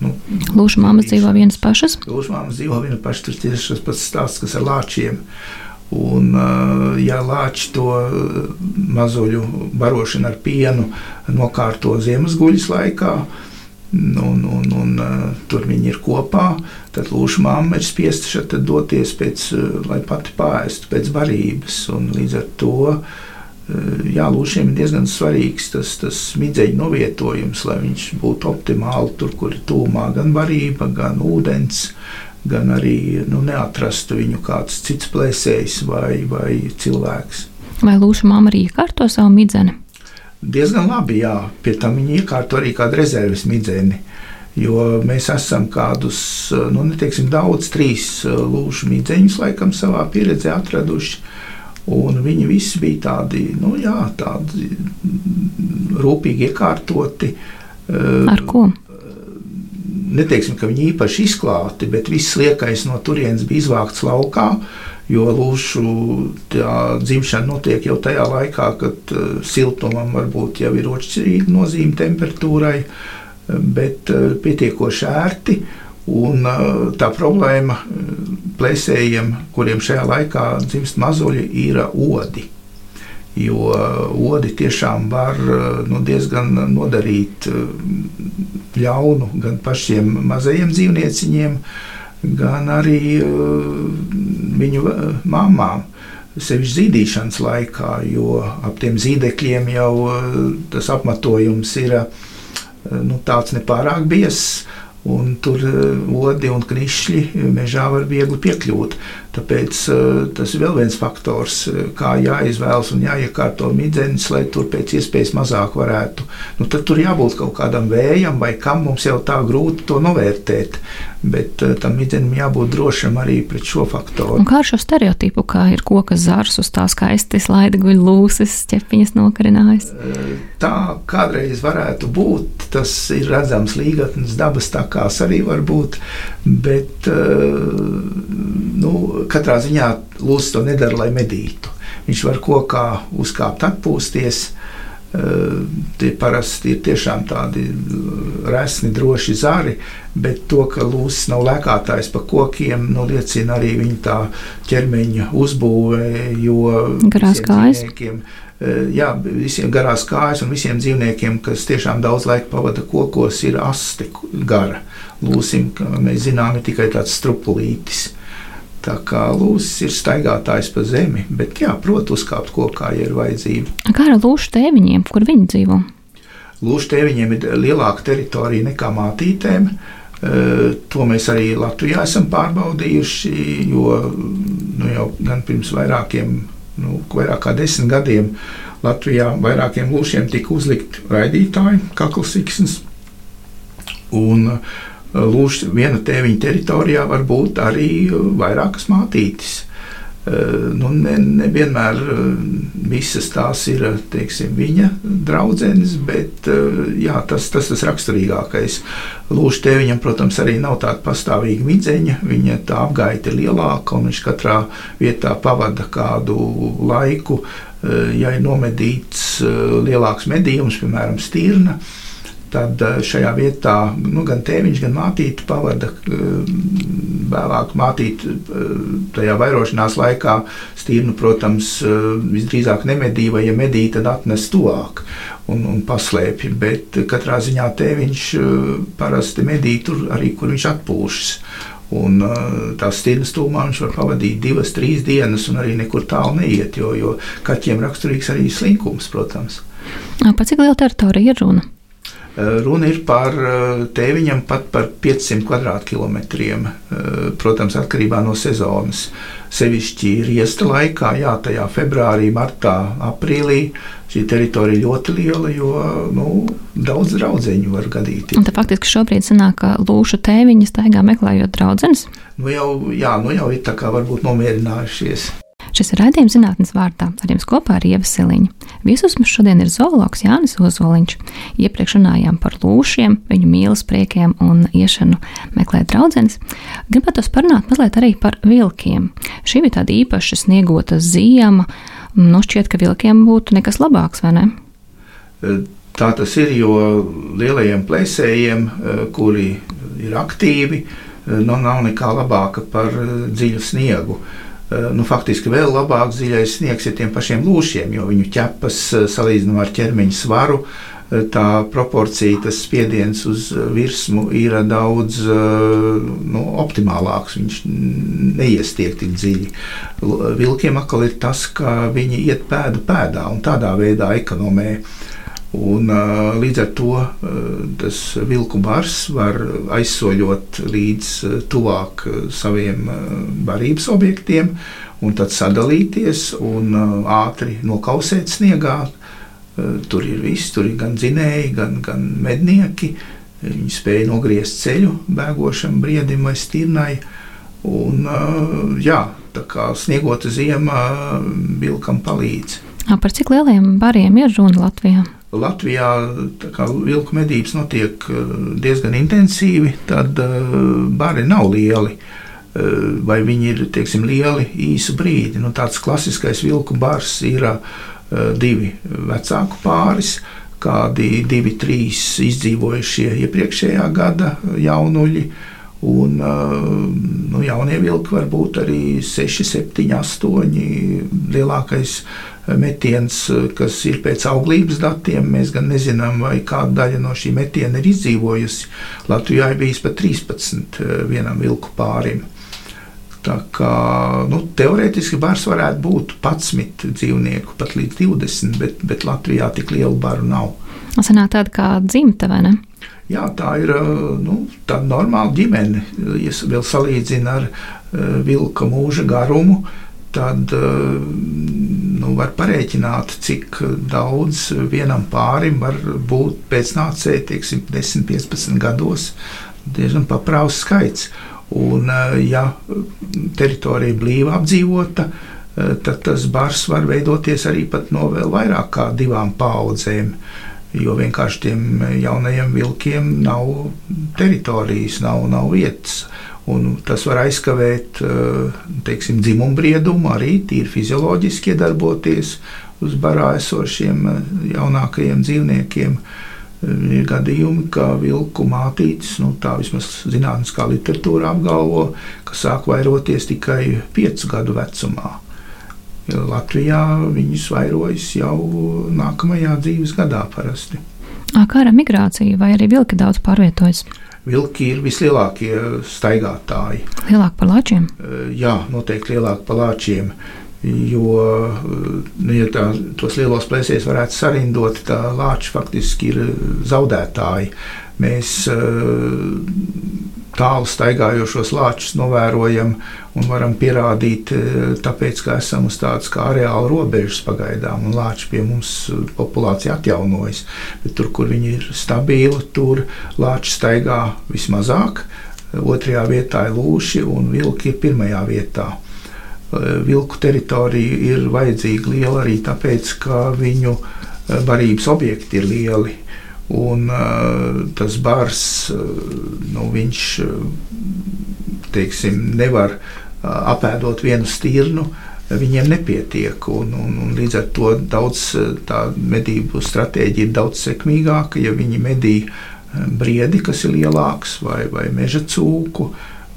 Nu, Lūšu māmas dzīvo vienas pašas. Lūšu māmas dzīvo vienas pašas. Tas tieši tas pats stāsts, kas ar lāčiem. Un, ja lāči to mazuļu barošanu ar pienu nokārto ziemas guļas laikā, un, un, un tur viņi ir kopā, tad lūšu mamma ir spiesta doties pēc, lai pati pāristu pēc barības. Un līdz ar to jā, lūšiem ir diezgan svarīgs tas, tas midzeņu novietojums, lai viņš būtu optimāli tur, kur ir tūmā gan barība, gan ūdens. Gan arī nu, neatrastu viņu kāds cits plēsējs vai, vai cilvēks. Vai lūšu mamma arī iekārto savu midzeni? Diezgan labi, jā. Pie tam viņi iekārto arī kādu rezerves midzeni. Jo mēs esam kādus, nu, neteiksim, daudz, trīs lūšu midzeņus, laikam, savā pieredzē atraduši. Un viņi visi bija tādi, nu, jā, tādi rūpīgi iekārtoti. Ar ko? Neteiksim, ka viņi īpaši izklāti, bet viss liekais no turienes bija izvākts laukā. Jo lūšu dzimšana notiek jau tajā laikā, kad uh, siltumam varbūt jau ir otršķirīga nozīme temperatūrai, bet uh, pietiekoši ērti. Un, uh, tā problēma plēsējiem, kuriem šajā laikā dzimst mazuļi, ir odi. Jo odi tiešām var nu, diezgan nodarīt ļaunu gan pašiem mazajiem dzīvnieciņiem, gan arī viņu mamām. Sevišķi zīdīšanas laikā, jo ap tiem zīdekļiem jau tas apmetojums ir nu, tāds nepārāk biezs un tur odi un krišļi mežā var viegli piekļūt. Tāpēc tas ir vēl viens faktors, kā jāizvēlas un jāiekārto midzenis, lai tur pēc iespējas mazāk varētu. Nu, tad tur jābūt kaut kādam vējam, vai kam mums jau tā grūti to novērtēt. Bet tam midzenim jābūt drošam arī pret šo faktoru. Un kā ar šo stereotipu, kā ir koka zars uz tā skaisti slaida guļ lūses, ķepiņas nokarinājis? Tā kādreiz varētu būt. Tas ir redzams līgatnes dabas takās arī var būt. Bet, nu, katrā ziņā lūsis to nedara, lai medītu. Viņš var kokā uzkāpt, atpūsties. Tie parasti ir tiešām tādi resni, droši zari, bet to, ka lūsis nav lēkātājs pa kokiem, nu, liecina arī viņa tā ķermeņa uzbūve. Jo garās kājas. Jā, visiem garās kājas un visiem dzīvniekiem, kas tiešām daudz laika pavada kokos, ir asti gara. Lūsim, kā mēs zinām, ir tikai tāds strupulītis. Tā kā lūsis ir staigātājs pa zemi, bet, jā, protams, uzkāpt kokā, ja ir vajadzība. Kā ar lūšu tēviņiem, kur viņi dzīvo? Lūšu tēviņiem ir lielāka teritorija nekā mātītēm. To mēs arī Latvijā esam pārbaudījuši, jo nu, jau gan pirms vairākiem, nu, vairāk kā desmit gadiem Latvijā vairākiem lūšiem tika uzlikt raidītāji, kaklasiksnes. Un Lūš, viena tēviņa teritorijā var būt arī vairākas mātītes. Nu, Nevienmēr ne, ne visas tās ir teiksim, viņa draudzenes, bet jā, tas, tas tas raksturīgākais. Lūdzu, tēviņam, protams, arī nav tāda pastāvīga midzeņa. Viņa tā apgaita ir lielāka un viņš katrā vietā pavada kādu laiku. Ja ir nomedīts lielāks medījums, piemēram, stirna, tad šajā vietā nu, gan tēviņš, gan mātīte pavada vēlāk mātīte tajā vairošanās laikā. Stīrnu, protams, visdrīzāk nemedīja, vai ja medīja, tad atnes tuvāk un, un paslēpja. Bet katrā ziņā tēviņš parasti medīja tur arī, kur viņš atpūšas. Un tās stirnas tūmā viņš var pavadīt divas, trīs dienas, un arī nekur tālu neiet, jo, jo kaķiem raksturīgs arī slinkums, protams. Par cik lielu teritoriju ir runa? Runa ir par tēviņam pat par 500 kvadrātkilometriem, protams, atkarībā no sezonas. Sevišķi riesta laikā, jā, tajā februārī, martā, aprīlī šī teritorija ļoti liela, jo nu, daudz draudzeņu var gadīties. Tā faktiski šobrīd sanāk, ka lūšu tēviņas staigā meklējot draudzenes? Nu jau, jā, nu jau ir tā kā varbūt nomierinājušies. Šis ir raidījums zinātnes vārdā. Ar jums kopā ir Ieva Siliņa. Viesus mums šodien ir zoologs Jānis Ozoliņš. Iepriekš runājām par lūšiem, viņu mīlas priekiem un iešanu meklēt draudzenes. Gribētu parunāt mazliet arī par vilkiem. Šī bija tāda īpaša sniegota ziema. Nu, šķiet, ka vilkiem būtu nekas labāks, vai ne? Tā tas ir, jo lielajiem plēsējiem, kuri ir aktīvi, nu, nav nekā labāka par dziļu sniegu. Nu, faktiski vēl labāk dziļais sniegs ir tiem pašiem lūšiem, jo viņu ķepas salīdzinām ar ķermeņa svaru. Tā proporcija, tas spiediens uz virsmu ir daudz nu, optimālāks. Viņš neiestiek tik dziļi. Vilkiem atkal ir tas, ka viņi iet pēdu pēdā un tādā veidā ekonomē uh, Un, līdz ar to tas vilku bars var aizsoļot līdz tuvāk saviem barības objektiem, un tad sadalīties un ātri nokausēt sniegā. Tur ir viss, tur ir gan dzinēji, gan, gan mednieki. Viņi spēja nogriezt ceļu bēgošam briedim vai stirnai. Un, jā, tā kā sniegota ziema vilkam palīdz. Par cik lieliem bariem ir runa Latvijā? Latvijā vilku medības notiek eh, diezgan intensīvi, tad eh, bari nav lieli. Eh, vai viņi ir teiksim, lieli īsu brīdi? Nu, tāds klasiskais vilku bars ir divi vecāku pāris, kādi divi, trīs izdzīvojušie iepriekšējā gada jaunuļi. Un, nu, jaunie vilki var būt arī 6, 7, 8. Lielākais metiens, kas ir pēc auglības datiem. Mēs gan nezinām, vai kāda daļa no šī metiena ir izdzīvojusi. Latvijā ir bijis pat 13 eh, vienam vilku pārim. Tā kā, nu, teorētiski bars varētu būt 11 dzīvnieku, pat līdz 20, bet, bet Latvijā tik lielu baru nav. Tas ir tāda kā dzimta, vai ne? Jā, tā ir eh, nu, tāda normāla ģimene. Ja vēl salīdzina ar vilka mūža garumu, uh, tad eh, nu, var parēķināt, cik daudz vienam pārim var būt pēcnācēji, teiksim, 10, 15 gados. Diezgan paprāts skaits. Un, eh, ja teritorija ir blīvi apdzīvota, eh, tad tas bars var veidoties arī no vēl vairāk kā divām paudzēm. Jo vienkārši tiem jaunajiem vilkiem nav teritorijas, nav, nav vietas. Un tas var aizkavēt eh, teiksim, dzimumbriedumu, arī tīri fizioloģiski iedarboties uz barā esošiem eh, jaunākajiem dzīvniekiem. Eh, ir gadījumi, ka vilku mātītes, nu, tā vismaz zinātniskā literatūra apgalvo, ka sāk vairoties tikai 5 gadu vecumā. Latvijā viņas vairojas jau nākamajā dzīves gadā parasti. Kā ar migrāciju, vai arī vilki daudz pārvietojas? Vilki ir vislielākie staigātāji. Lielāki par lāčiem? Eh, jā, noteikti lielāki par lāčiem. Jo, nu, ja tā, tos lielos plēsējus varētu sarindot, tad lāči faktiski ir zaudētāji. Mēs uh, tālu staigājošos lāčus novērojam un varam pierādīt, e, tāpēc, ka esam uz tādas kā areāla robežas pagaidām, un lāči pie mums e, populācija atjaunojas. Bet tur, kur viņi ir stabili, tur lāči staigā vismazāk. Otrajā vietā ir lūši, un vilki ir pirmajā vietā. E, vilku teritorija ir vajadzīga liela arī tāpēc, ka viņu barības objekti ir lieli Un, uh, tas bars, uh, nu, viņš teiksim, nevar uh, apēdot vienu stirnu. Viņiem nepietiek, un, un, un līdz ar to daudz tā medību stratēģija ir daudz sekmīgāka. Ja viņi medī briedi, kas ir lielāks, vai, vai meža cūku,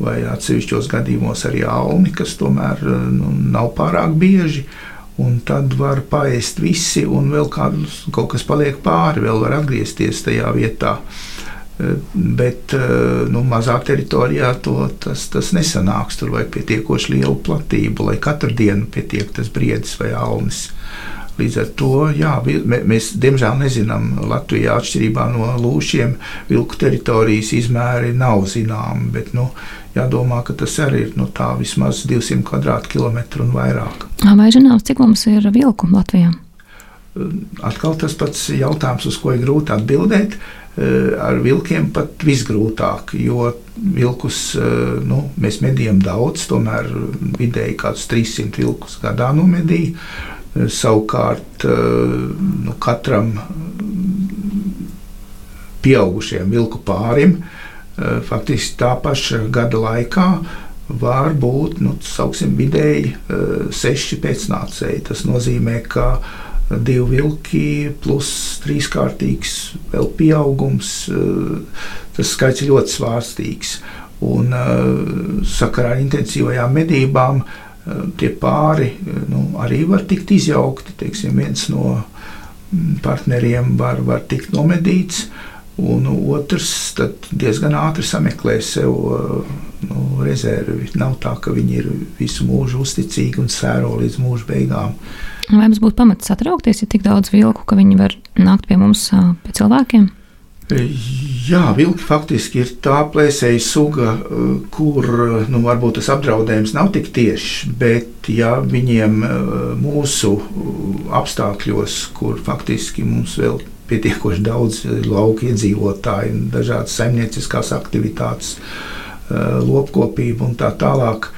vai atsevišķos gadījumos arī alni, kas tomēr nu, nav pārāk bieži. Uh, un tad var paēst visi, un vēl kādus, kaut kas paliek pāri, vēl var atgriezties tajā vietā. Eh, bet eh, nu, mazā teritorijā to, tas, tas nesanāks. Tur vajag pietiekoši lielu platību, lai katru dienu pietiek tas briedis vai alnis. Līdz ar to jā, mēs diemžēl nezinām, Latvijā atšķirībā no lūšiem, vilku teritorijas izmēri nav zināmi. Bet, nu, jādomā, ka tas arī ir nu, tā, vismaz 200 km2 un vairāk. Vai zināms, cik mums ir vilku Latvijā? atkal tas pats jautājums, uz ko ir grūti atbildēt. Ar vilkiem pat visgrūtāk, jo vilkus nu, mēs medījam daudz, tomēr vidēji kādus 300 vilkus gadā nomedīja. Savukārt nu, katram pieaugušiem vilku pārim faktiski tā paša gada laikā var būt nu, sauksim, vidēji seši pēcnācēji. Tas nozīmē, ka divi vilki plus trīskārtīgs vēl pieaugums. Tas skaits ir ļoti svārstīgs. Un sakarā ar intensīvajām medībām tie pāri nu, arī var tikt izjaukti. Teiksim, viens no partneriem var, var tikt nomedīts. Un otrs diezgan ātri sameklē sev nu, rezervi. Nav tā, ka viņi ir visu mūžu uzticīgi un sēro līdz mūža beigām. Vai mums būtu pamats satraukties, ja tik daudz vilku, ka viņi var nākt pie mums pie cilvēkiem? Jā, vilki faktiski ir tā plēsēja suga, kur nu, varbūt tas apdraudējums nav tik tiešs, bet ja viņiem mūsu apstākļos, kur faktiski mums vēl pietiekoši daudz lauku iedzīvotāju, dažādas saimnieciskās aktivitātes, lopkopība un tā tālāk.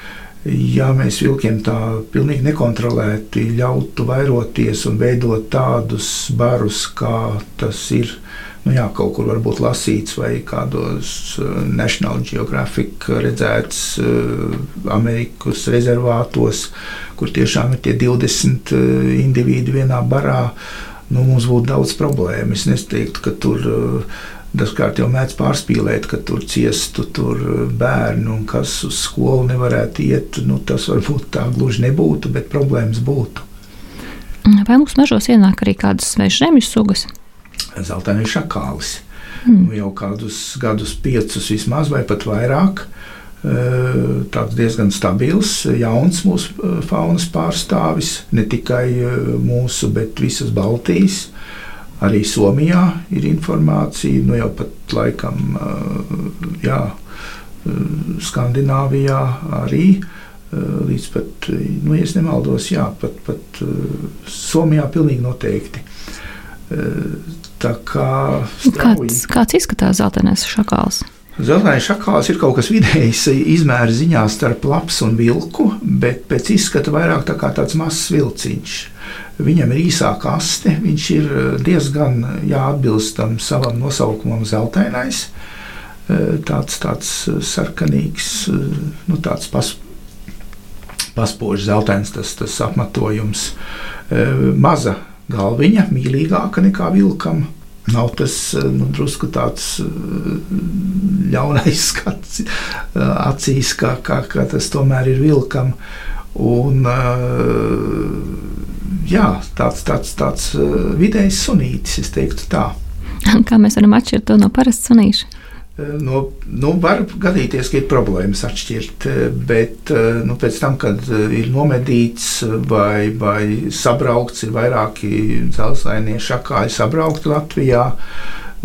Ja mēs vilkiem tā pilnīgi nekontrolēti ļautu vairoties un veidot tādus barus, kā tas ir nu jā, kaut kur varbūt lasīts vai kādos National Geographic redzēts Amerikas rezervātos, kur tiešām ir tie 20 indivīdi vienā barā nu, mums būtu daudz problēmu. Es neteiktu, ka tur uh, dažkārt jau mēdz pārspīlēt, ka tur ciestu tur uh, bērnu un kas uz skolu nevarētu iet. Nu, tas varbūt tā gluži nebūtu, bet problēmas būtu. Vai mums mežos ienāk arī kādas svešu zemju sugas? Zeltainais šakālis. Mm. Nu, jau kādus gadus, piecus vismaz, vai pat vairāk. Uh, tāds diezgan stabils, jauns mūsu faunas pārstāvis, ne tikai mūsu, bet visas Baltijas. Arī Somijā ir informācija, nu jau pat laikam, jā, Skandināvijā arī. Līdz pat, nu, ja nemaldos, jā, pat, pat Somijā pilnīgi noteikti. Tā kā strauji. kāds, kāds izskatās zeltainais šakāls? Zeltainais šakāls ir kaut kas vidējs izmēra ziņā starp lapas un vilku, bet pēc izskata vairāk tā kā tāds mazs vilciņš. Viņam ir īsāka aste, viņš ir diezgan jāatbilstam savam nosaukumam zeltainais. Tāds, tāds sarkanīgs, nu, tāds pas, paspožs zeltains tas, tas apmetojums. Maza galviņa, mīlīgāka nekā vilkam Nav tas eh, nu, drusku tāds eh, ļaunais skats eh, acīs, kā, kā, kā tas tomēr ir vilkam. Un, jā, tāds, tāds, tāds vidējs sunītis, es teiktu tā. Kā mēs varam atšķirt to no parasta sunīša? No, nu, var gadīties, ka ir problēmas atšķirt, bet nu, pēc tam, kad ir nomedīts vai, vai sabraukts, ir vairāki dzelzceļa šakāļi sabraukti Latvijā,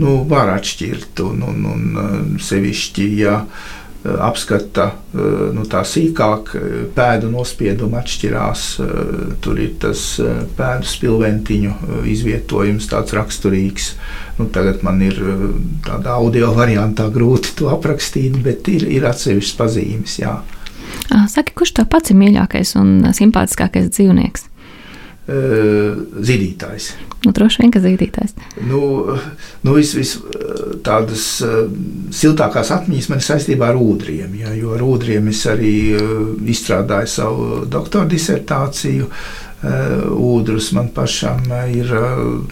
nu, var atšķirt. Un, un, un sevišķi, ja apskata nu, tā sīkāk, pēdu nospiedumi atšķirās. Tur ir tas pēdu spilventiņu izvietojums tāds raksturīgs. Nu, tagad man ir tādā audio variantā grūti to aprakstīt, bet ir, ir atsevišķas pazīmes. Jā. Saki, kurš tev pats ir mīļākais un simpātiskākais dzīvnieks? Zīdītājs. Nu, droši vien, ka zīdītājs. Nu, nu vis, vis, tādas siltākās atmiņas man ir saistībā ar ūdriem, ja, jo ar ūdriem es arī izstrādāju savu doktora disertāciju. Ūdrus man pašam ir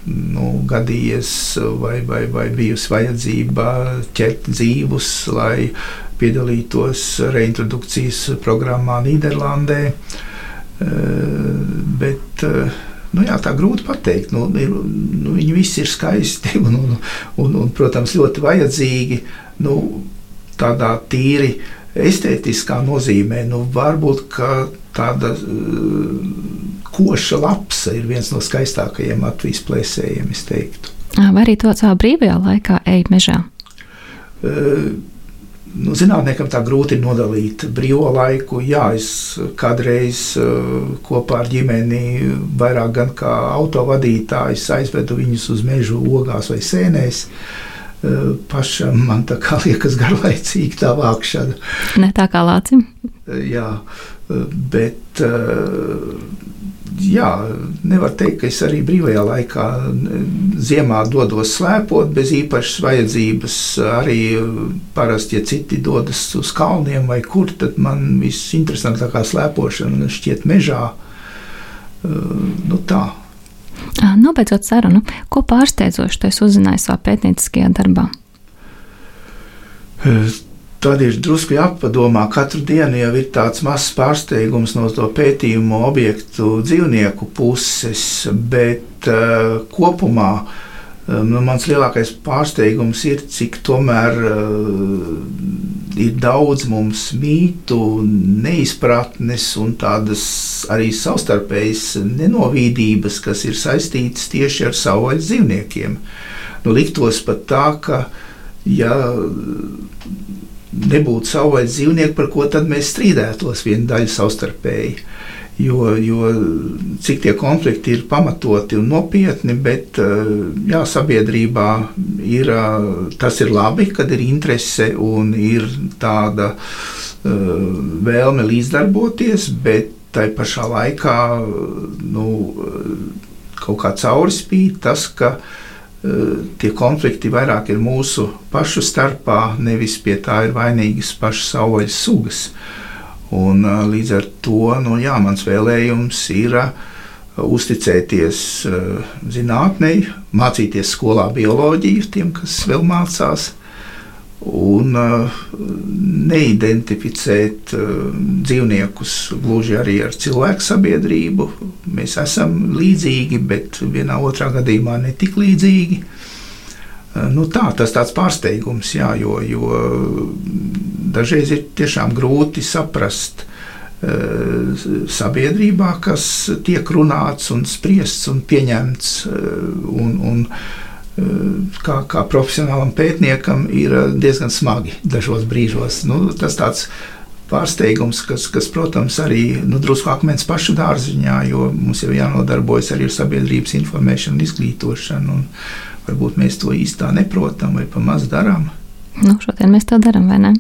nu, gadījies, vai, vai, vai bijusi vajadzība ķert dzīvus, lai piedalītos reintrodukcijas programmā Nīderlandē. Uh, bet eh, nu, jā, tā grūti pateikt. Nu, ir, nu, viņi visi ir skaisti un, un, un, un protams, ļoti vajadzīgi. Nu, tādā tīri estētiskā nozīmē, nu, varbūt tāda uh, koša lapsa ir viens no skaistākajiem Latvijas plēsējiem, es teiktu. Vai arī to savā brīvajā laikā ej mežā? Uh, nu, zinātniekam tā grūti nodalīt brīvo laiku. Jā, es kādreiz kopā ar ģimeni, vairāk gan kā autovadītājs, aizvedu viņus uz mežu ogās vai sēnēs. Pašam man tā kā liekas garlaicīgi tā vākšana. Ne tā kā lācim. Jā, bet jā, nevar teikt, ka es arī brīvajā laikā ziemā dodos slēpot bez īpašas vajadzības. Arī parasti, ja citi dodas uz kalniem vai kur, tad man visinteresantākā slēpošana šķiet mežā. Nu, tā. Nobeidzot sarunu, ko pārsteidzoši tu uzzināji savā pētnieciskajā darbā? Tad ir drusku jāpadomā, katru dienu jau ir tāds mazs pārsteigums no to pētījumu objektu dzīvnieku puses, bet uh, kopumā uh, nu, mans lielākais pārsteigums ir, cik tomēr uh, ir daudz mums mītu, neizpratnes un tādas arī savstarpējas nenovīdības, kas ir saistītas tieši ar savvaļas dzīvniekiem. Nu, liktos pat tā, ka ja nebūtu savvaļas dzīvnieki, par ko tad mēs strīdētos viena daļa savstarpēji. Jo, jo cik tie konflikti ir pamatoti un nopietni, bet eh, jā, sabiedrībā ir, eh, tas ir labi, kad ir interese un ir tāda uh, vēlme līdzdarboties, bet tai pašā laikā nu, kaut kā caurspīd tas, ka uh, tie konflikti vairāk ir mūsu pašu starpā, nevis pie tā ir vainīgas pašas savvaļas sugas. Un, līdz ar to nu, jā, mans vēlējums ir uzticēties zinātnei, mācīties skolā bioloģiju tiem, kas vēl mācās un uh, neidentificēt uh, dzīvniekus gluži arī ar cilvēku sabiedrību. Mēs esam līdzīgi, bet vienā otrā gadījumā ne tik līdzīgi. Uh, nu tā, tas tāds pārsteigums, jā, jo, jo dažreiz ir tiešām grūti saprast sabiedrībā, kas tiek runāts un spriests un pieņemts. Un, un, kā, kā profesionālam pētniekam ir diezgan smagi dažos brīžos. Nu, tas tāds pārsteigums, kas, kas protams, arī nu, drusku akmens pašu dārziņā, jo mums jau jānodarbojas arī ar sabiedrības informēšanu un izglītošanu. Un varbūt mēs to īstā neprotam vai pa maz darām. Nu, šodien mēs to darām, vai ne?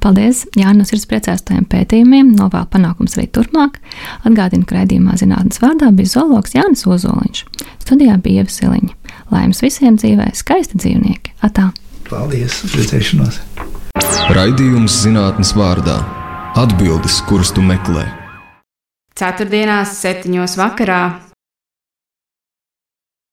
Paldies! Jānis ir priecājis tajiem pētījumiem, novēl panākums arī turpmāk. Atgādinu, ka raidījumā zinātnes vārdā bija zoologs Jānis Ozoliņš. Studijā bija Ieva Siliņa. Lai jums visiem dzīvē skaisti dzīvnieki! Atā! Paldies! Uz redzēšanos! Raidījums zinātnes vārdā - atbildes, kuras tu meklē. Ceturtdienās, septiņos vakarā